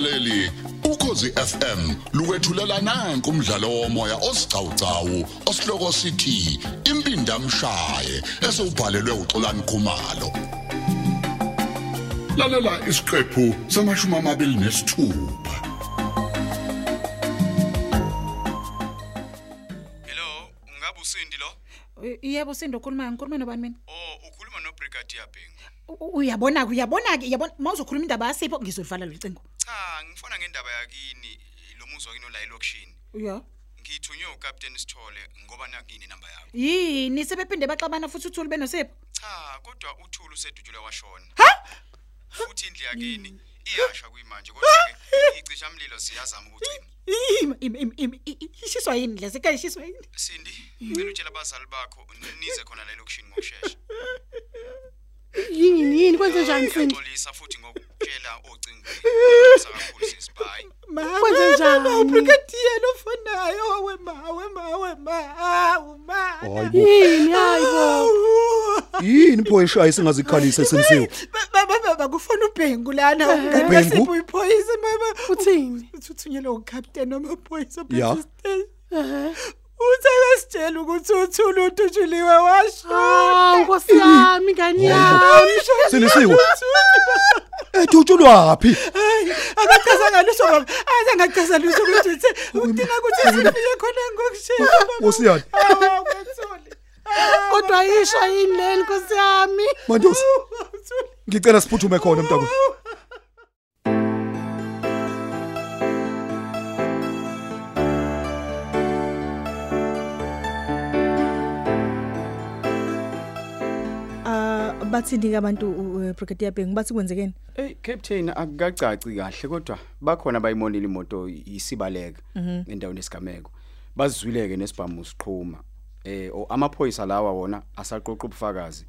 mlaleli ukhosi FM lukwethulela nanku umdlalo womoya osiqhawqhawo osihloko sithi impinda mshaye esubhalelwe uXolani Khumalo lalela isiqephu samashumi amabili nesithupha Hello, ngabe usindi lo? Yebo Sindo khuluma ngikhuluma nobani mina? Oh, ukhuluma no Brigadier Bhengu. U- Uyabona uyabona ke yabona mawuzokhuluma indaba yasipho ngizolivala lo cingo. Cha, ngifuna ngendaba yakini lo muzi wakini la elokushini. Ya. Ngithunywe uCaptain Sithole ngoba nakini inamba yakho. Yini sebephinde baxabana futhi uthuli benosipho? Cha, kodwa uThulu usedujule washona. Ha? Futhi indle yakini iyasha kuyimanje kodwa ke icisha umlilo siyazama ukucima. Ima ima ima ima i- i- ishiswa yini la sekhaya ishiswa yini? Sindi, ngicela utshela abazali bakho nize khona la elokushini ngokusheshsha. yini yini kwenze njani Sindi Ngixolisa futhi ngokutshela ocingo. Sakakhulu sisibayi. Kwenze njani? Brigadier lofonayo we mawe mawe ma ma. Hayibo. yini hayibo yini pho eshaya singazikhalisa esenziwe Baba baba kufona ubhengu lana ungani Ubhengu? wasipho uyiphoyisa mama. uthini Uthunyelwe ucaptain wamaphoyisa Ya. police station. Ehe Uthi akasitshela ukuthi uthuli udutshuliwe washo. ah nkosi yami ngani yami Silisiwe. ethutshulwaphi Hayi, akachaza ngaliso baba. Aze ngachaza lutho ukuthi uthe udinga ukuthi sifike khona ngokusheshsha. baba. Nkosiyani. Ah, ukwethule. Ah, kodwa yisho yini leli nkosi yami Mandosi uthuli. ngicela siphuthume khona mntakho bathini ke abantu u- u- Brigadier Bhengu bathi kwenzekeni? Hey captain akukacaci kahle kodwa bakhona bayimonile imoto isibaleka endaweni esigameko. Bazizwileke nesibhamu siqhuma. Eh o- amaphoyisa lawa wona asaqoqa ubufakazi.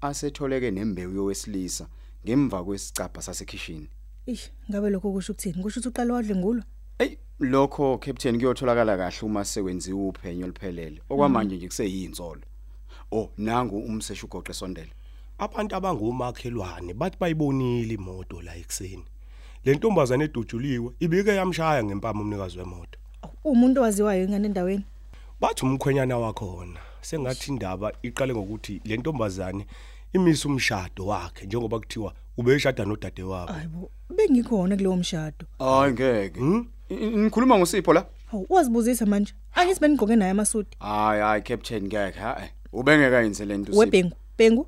Asetholeke nembewu yowesilisa ngemva kwesicapha sasekitchen. Ish, ngabe lokho kusho ukuthini? Kusho ukuthi uqala wadle ngulo? Hey lokho captain kuyotholakala kahle uma sekwenziwa uphenyo liphelele. Okwamanje nje kuseyinzolo. Oh nangu umseshu ugoqe sondela. Abantu abangomakhelwane bathi bayibonile imoto la ekseni. Le ntombazane edujuliwe ibike yamshaya ngempama umnikazi wemoto. Umuntu owaziwayo ingane endaweni. Bathi umkhwenyana wakhona sengathi indaba iqale ngokuthi le ntombazane imisa umshado wakhe njengoba kuthiwa ubeshada nodade wabo. Hayibo, bengikhona kulowo mshado. Hayi ngeke. Hmm? Nikhuluma ngosipho la? Hawu, wazibuzisa manje. Angithi benigqoke naye amasudi. Hayi hayi captain ngeke ha. Ubengeka yenze lento Webhengu, Bhengu.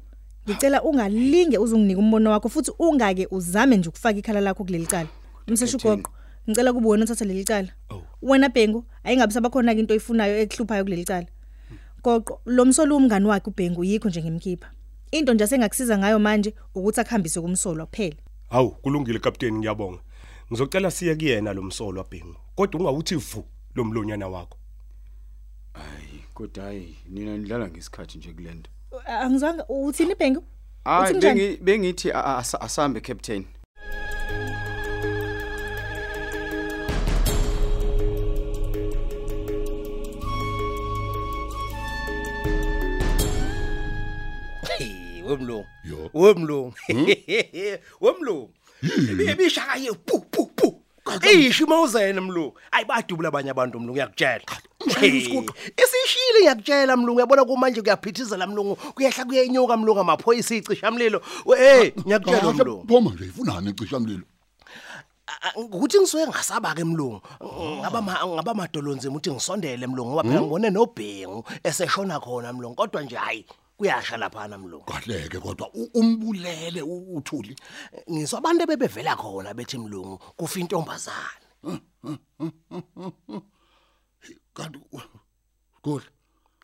Ngicela ungalinge uzunginika umbono wakho futhi ungake uzame nje ukufaka ikhala lakho kuleli cala. Umseshu goqo. Ngicela kube wena othatha leli cala. Oh. Wena Bhengu, ayingabe sabakhona into oyifunayo ekuhluphayo kuleli cala. Goqo, lo msolo umngani wakhe uBhengu yikho nje ngimkhipha. Into nje asengakusiza ngayo manje ukuthi akuhambise kumsolo kuphela. Hawu kulungile captain ngiyabonga. Ngizocela siye kuyena lo msolo wabhengu. Kodwa ungawuthi vu lo mlonyana wakho. Hayi kodwa hayi nina nidlala ngesikhathi nje kulento. Angizwanga uthini Bhengu? Hayi Uthi njani? bengi bengithi a- a- asa- asambe captain. Hey, wemlungu. Yo. Wemlungu. Wemlungu. Ibishaka ye pu pu pu. Eyisho imawuzene mlungu. Ayibadubula abanye abantu mlungu uyakutshela. Isishile ngiyakutshela mlungu uyabona kumanje kuyaphithizela mlungu. Kuyehla kuyenyuka mlungu amaphoyisa icisha mlilo. Hey, ngiyakutshela mlungu. Phoma nje ifunani ecisha mlilo. ukuthi ngisuke ngasaba ke mlungu ngaba ma- ngaba madolonzima ukuthi ngisondele mlungu ngoba phela ngibone nobhengu eseshona khona mlungu kodwa nje hayi kuyasha lapha na mlungu Kahleke kodwa u- umbulele u- uthuli. ngiswa abantu bebevela khona bethi mlungu kufa intombazane Kanti kodwa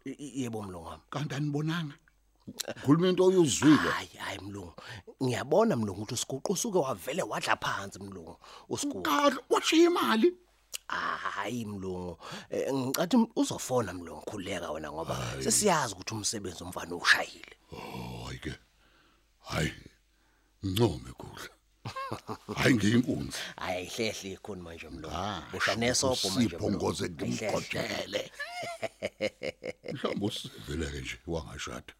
I- i- yebo mlungu wami kanti anibonanga. Khuluma into oyuzwile. hayi hayi mlungu ngiyabona mlungu ukuthi usiguqu usuke wavele wadla phansi mlungu usiguqu Kahle washiya imali. Hayi mlungu Eh, ngicathi uzofona mlungu khuleka wena ngoba sesiyazi ukuthi umsebenzi umfana ushayile Hayi ke. Hayi. Ncome kuhle. Hayi ngiyinkunzi. hayi hlehle ikhona manje mlungu Ah, busha nesobho manje siphongoze Mlungu. Ayihlehle. ngimqotshele. Mhlawumbe usivele ke nje wangashada.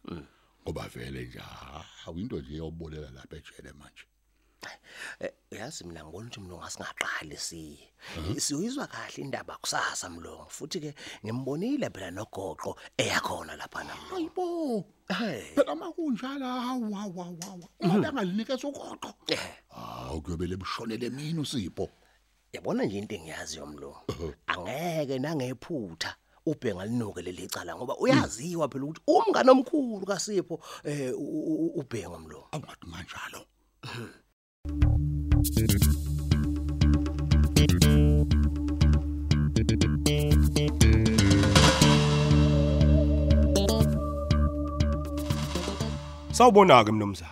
Ngoba vele nje awinto nje yoboleka lapha ejele manje. Eh, Uyazi mina ngibona ukuthi mlungu asingaqali siye. Siyoyizwa kahle indaba kusasa mlungu futhi ke ngimbonile phela nogoqo eyakhona lapha namlungu. Hayibo. Hey. Phela makunjala hawu hawu hawu. hawu. Imali angalinikeza ugoqo. Eh, Hawu kuyobele bushonele mina usipho. Yabona nje into engiyazi yomlungu. Angeke nangephutha ubhenga linuke leli cala ngoba uyaziwa phela ukuthi umngane omkhulu kaSipho eh u- u- ubhenga mlungu. Awungathi kanjalo. Sawubona ke mnomzane.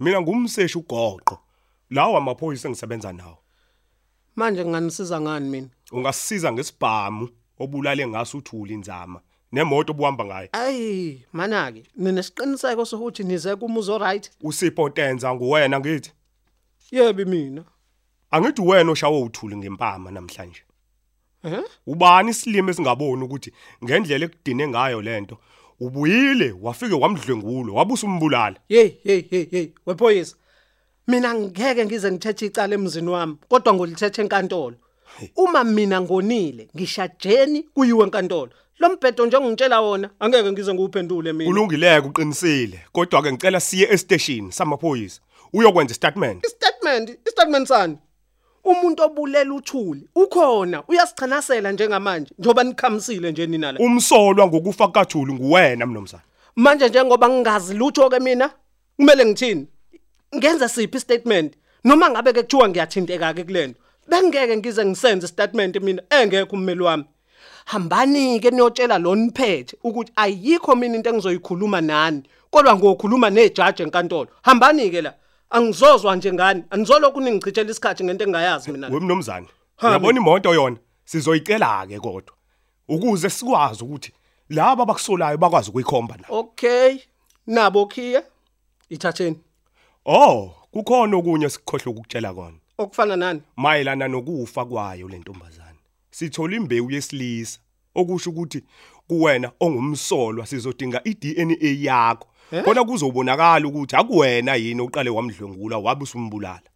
Mina ngumseshi ugoqo. Lawa amaphoyisa engisebenza nawo. Manje nginganisiza ngani mina? Ungasisiza ngesibhamu obulale ngaso uthuli inzama nemoto obuhamba ngayo. Ayi, mana ke, ninesiqiniseko sokuthi nize kumuzo alright? Usipho Tenza nguwena ngithi. Yebo mina. Angithi wena oshawe uthuli ngempama namhlanje. Eh? Ubani isilimo esingaboni ukuthi ngendlela ekudine ngayo lento ubuyile wafike wamdlwengulo wabusa umbulala. Hey, hey, hey, hey, wephoyisa. Mina ngeke ngize ngithethe icala emzini wami, kodwa ngolithethe enkantolo. Uma mina ngonile, ngishajeni kuyiwe enkantolo. Lo mbhedo njengongitshela wona, angeke ngize ngiwuphendule mina. Ulungileke uqinisile kodwa ke ngicela siye estation samaphoyisa uyokwenza istatement. Istatement, istatement sani? Umuntu obulela uthuli ukhona, uyasichanasela njengamanje, njoba nikhamisile nje nina la. Umsolwa ngokufa kaThuli nguwena mnomzana. Manje njengoba ngingazi lutho ke mina, kumele ngithini? Ngenza siphi statement? Noma ngabe ke kuthiwa ngiyathinteka ke kulento. Bengeke ngize ngisenze statement mina engekho ummeli wami. Hambani ke niyotshela lo niphethe ukuthi ayikho mina into engizoyikhuluma nani, kodwa ngokhuluma nejudge enkantolo. Hambani ke la. Angizozwa nje ngani, anizolokhu ningichithela isikhathi ngento engayazi mina. Wemnomzana. Hambe. Yabona imoto yona sizoyicela ke kodwa. Ukuze sikwazi ukuthi laba abakusolayo bakwazi ukuyikhomba na. Okay. Nabo khiya. Ithatheni. Oh, kukhona okunye sikhohle ukukutshela kona. Okufana nani? Mayelana nokufa kwayo le ntombazana. Sithola imbewu yesilisa okusho ukuthi kuwena ongumsolwa sizodinga iDNA yakho. Khona kuzobonakala ukuthi akuwena yini oqale wamdlwengula wabusa umbulala.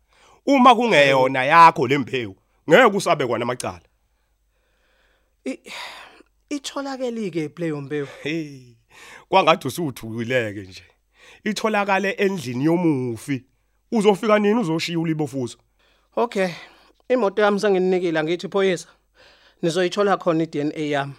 Uma kungeyona yakho lembewu, ngeke usabe kwana amacala. Itholakele ke play yombewu. Hey, kwangathi usuthukileke nje. Itholakale endlini yomufi. Uzofika nini uzoshiya ulibofuzo? Okay. Imoto yami senginikile ngithi phoyisa. Nizoyithola khona iDNA yami.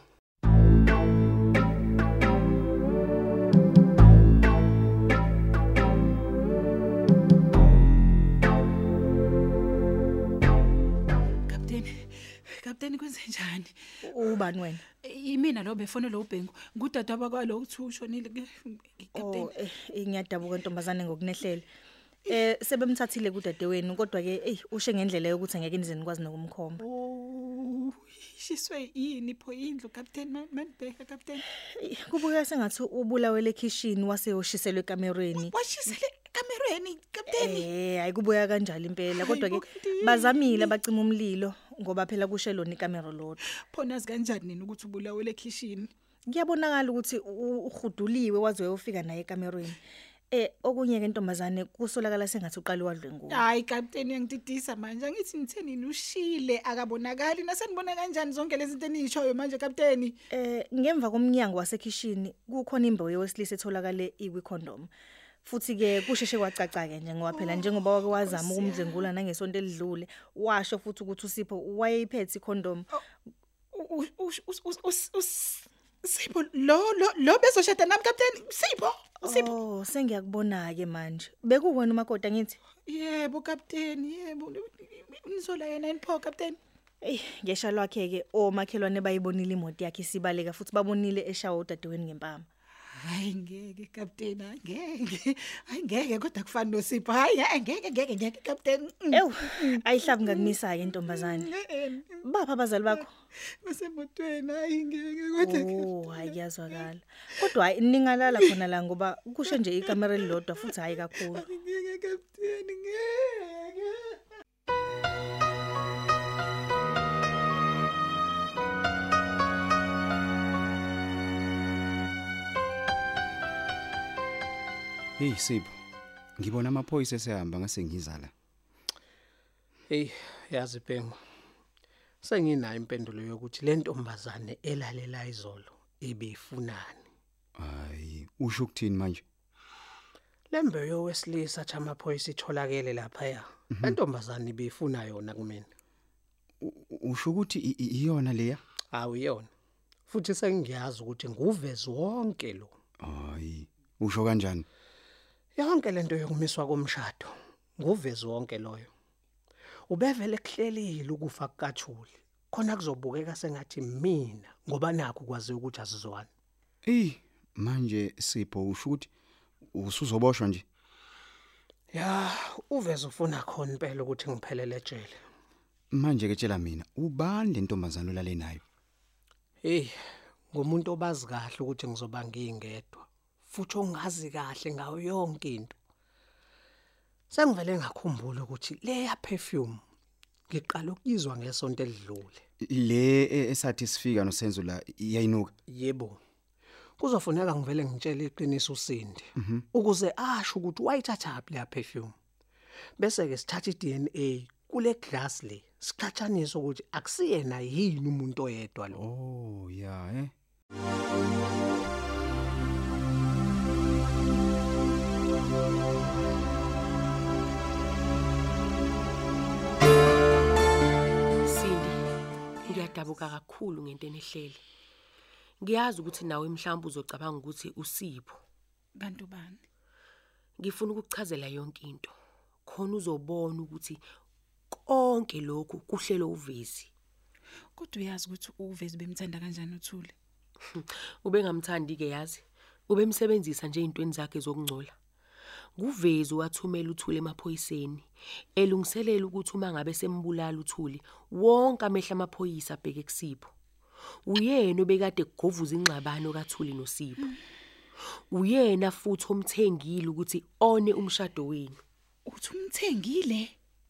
Kapteni kwenze njani? Ubani wena? Imina lo befonela uBhengu. Ngudada bakwalo ukuthi ushonile ke. Kapteni. Oh, eh ngiyadabuka ntombazane ngokunehlela. Eh sebemthathile kudadewenu kodwa ke ey ushe ngendlela yokuthi angeke nize nikwazi nokumkhomba. Oh, shiswe yini pho indlu Kapteni manibheka Kapteni. Eh, Kubuka sengathi ubulawele ekitchen waseyoshiselwe ekamereni. Washisele kamerweni Kapteni. Eh ayikubuya kanjalo impela kodwa ke Hayi, Kapteni. bazamile bacima umlilo ngoba phela kushe lona ikamera lodwa. Phona sikanjani nini ukuthi ubulawele ekitchen? Kuyabonakala ukuthi u- uhuduliwe waze uyofika naye ekamereni. Eh okunye ke ntombazane kusolakala sengathi uqala wadlwenguka. Hayi Kapteni uyangididisa manje. Angithi nithenini ushile akabonakali nasenibona kanjani zonke lezi zinto enishoyo manje Kapteni? Eh ngemva komnyango wasekitchen kukhona imbewu yesilisa etholakale ikwi condom. Futhi ke kusheshe kwacaca ke nje ngoba phela njengoba wake wazama ukumdlengula nangesonto elidlule washo futhi ukuthi usipho wayeyiphethe icondom. Sipho lo lo lo bezoshada nami Kapteni Sipho Sipho Oh sengiyakubona ke manje. Bekuwena umakoti ngithi. Yebo Kapteni yebo nizola yena inpho Kapteni Ey ngesha lwakhe ke omakhelwane bayibonile imoto yakhe sibaleka futhi babonile eshawa udadewenu ngempama. Hayi ngeke Kapteni angeke hayi ngeke kodwa kufana noSipho hayi hayi, ngeke ngeke ngeke Kapteni Ew ayihlabi ngakumisa ke intombazane. Bapha abazali bakho? basemotweni hayi ngeke kodwa Oh hayi kuyazwakala. Kodwa hayi ningalala khona la ngoba kusho nje ikamera elilodwa futhi hayi kakhulu. ngeke Kapteni ngeke Hey Sipho. Ngibona amaphoyisa esehamba ngase ngiza la. Hey, yazi Bhengu. Senginayo impendulo yokuthi le ntombazane elalela izolo ibifunani. Hayi, usho ukuthini manje? Lembe yowesilisa cha amaphoyisa itholakele lapha ya. Le ntombazane ibifuna yona kumina. Usho ukuthi iyona leya? Awuyona. Futhi sengiyazi ukuthi nguvezi wonke lo. Hayi, usho kanjani? Yonke lento yokumiswa komshado nguvezi wonke loyo. Ubevele kuhlelile ukufa kukathuli. Khona kuzobukeka sengathi mina ngoba nakho kwazi ukuthi asizwani. Eh, manje Sipho usho ukuthi usuzoboshwa nje. Ya, uveze ufuna khona impela ukuthi ngiphelele ejele. Manje ke tshela mina, ubani le ntombazana olale nayo? Hey, ngumuntu obazi kahle ukuthi ngizoba ngingedwa. Futhi ongazi kahle ngayo yonke into. Sengivele ngakhumbula ukuthi leya perfume ngiqala ukuyizwa ngesonto elidlule. Le e- esathi sifika nosenzo la iyayinuka. Yebo. Kuzofuneka ngivele ngitshele iqiniso usindi ukuze asho ukuthi wayithatha phi leya perfume. Bese ke sithatha iDNA kule glass le. Siqhathanisa ukuthi akusiyena yini umuntu oyedwa lo. Oh, ya eh. Sindi ngiyadabuka kakhulu ngento enihlele Ngiyazi ukuthi nawe mhlawumbe uzocabanga ukuthi usipho. Bantu bani? ngifuna ukuchazela yonke into. Khona uzobona ukuthi konke lokhu kuhlelo uvezi. Kodwa uyazi ukuthi uvezi bemthanda kanjani uThuli? ubengamthandi ke yazi. Ubemsebenzisa nje intweni zakhe zokungcola. Kuvezi wathumela uthule emaphoyiseni elungiselela ukuthi uma ngabe sembulala uthuli wonke amehla amaphoyisa abheke kusipho uyena obekade kugovuza ingxabano kathuli nosipho. Uyena futhi omthengile ukuthi one umshado wenu. Uthi umthengile?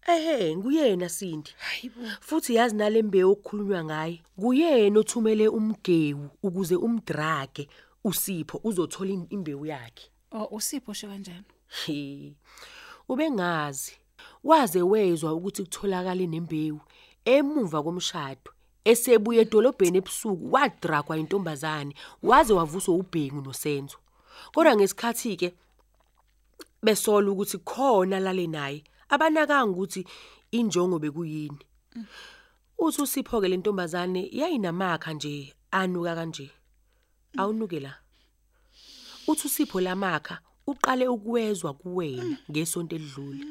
ehe nguyena Sindi futhi yazi nalembe okukhulunywa ngaye kuyena othumele umgewu ukuze umdrage usipho uzothola imbewu yakhe. Oh usipho sho kanjani? He. Ubengazi. Waze wezwa ukuthi kutholakala nembewu emuva komshado. Esebuye edolobheni ebusuku wadragwa intombazane waze wavuswa ubhengu nosenzo. Kodwa ngesikhathi ke besola ukuthi khona lale naye abanakanga ukuthi injongo bekuyini. Uthi usipho ke lentombazane yayinamakha nje anuka kanje. Awunuke la. Uthi usipho lamakha uqale ukuwezwa kuwena ngesonto elidlule.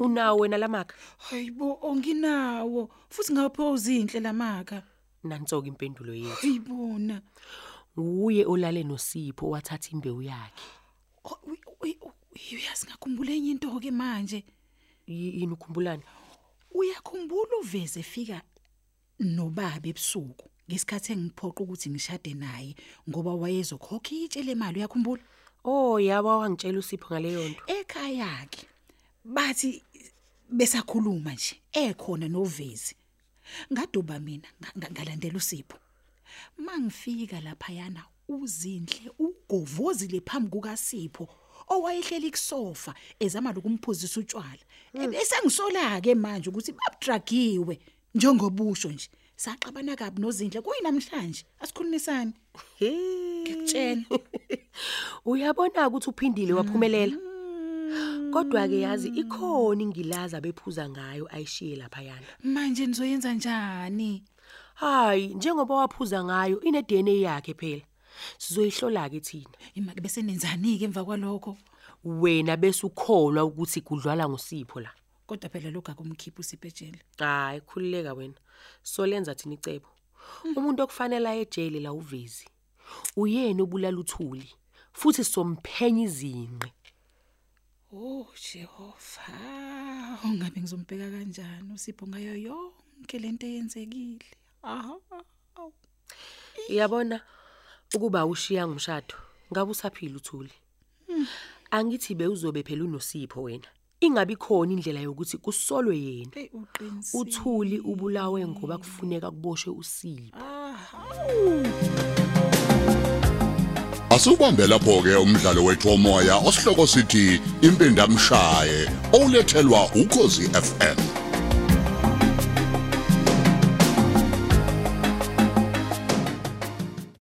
Unawo wena lamakha? Hayibo onginawo futhi ngapho uzinhle lamakha. Nansoka impendulo yethu. Hayibona. Uye olale noSipho wathatha imbewu yakhe. Uy- uy- uy- Uyazi ngakhumbula enye into ke manje. Yini ukhumbulani? Uyakhumbula uveze fika nobaba ebusuku ngesikhathi engiphoqa ukuthi ngishade naye ngoba wayezokhokha itshele imali uyakhumbula? Oh yaba wangitshela uSipho ngaleyo nto. Ekhaya yakhe bathi besakhuluma nje ekhona novezi. Ngaduba mina nga- nga- ngalandela uSipho. Mangifika lapha yana uzinhle ugovozile phambi kukaSipho owayehleli kusofa ezama lokumphuzisa utshwala. Esengisola ke manje ukuthi babudragiwe njengobusho nje. Saqabana kabi nozinhle kuyinamhlanje asikhulumisani. Ngikutshela. Uyabona ukuthi uphindile waphumelela. Kodwa ke yazi ikhona ingilaza bephuza ngayo ayishiye lapha yana. Manje nizoyenza njani? Hayi, njengoba waphuza ngayo ine DNA yakhe phela. Sizoyihlola ke thina. Imali bese nenzani ke emva kwalokho? Wena bese ukholwa ukuthi kudlwala ngosipho la. Kodwa phela lokho akumkhiphi usiphetshele. Hayi, khulileka wena. Solenza thina icebo. Umuntu okufanele aye ejele la uvezi. Uyena obulala uthuli. Futhi somphenya izinqe. Oh Jehova, ungabe ngizombheka kanjani usipho ngayo yonke lento eyenzekile. Aha. awu. Uyabona ukuba ushiya ngumshado. Ngabe usaphila uthuli. Angithi bewuzobe phela unosipho wena. Ingabi khona indlela yokuthi kusolwe yena. Hey uqinisile. Uthuli ubulawe ngoba kufuneka kuboshwe usipho. Asubambe lapho ke umdlalo wethu womoya osihloko sithi impindamshaye olethelwa ukozi FM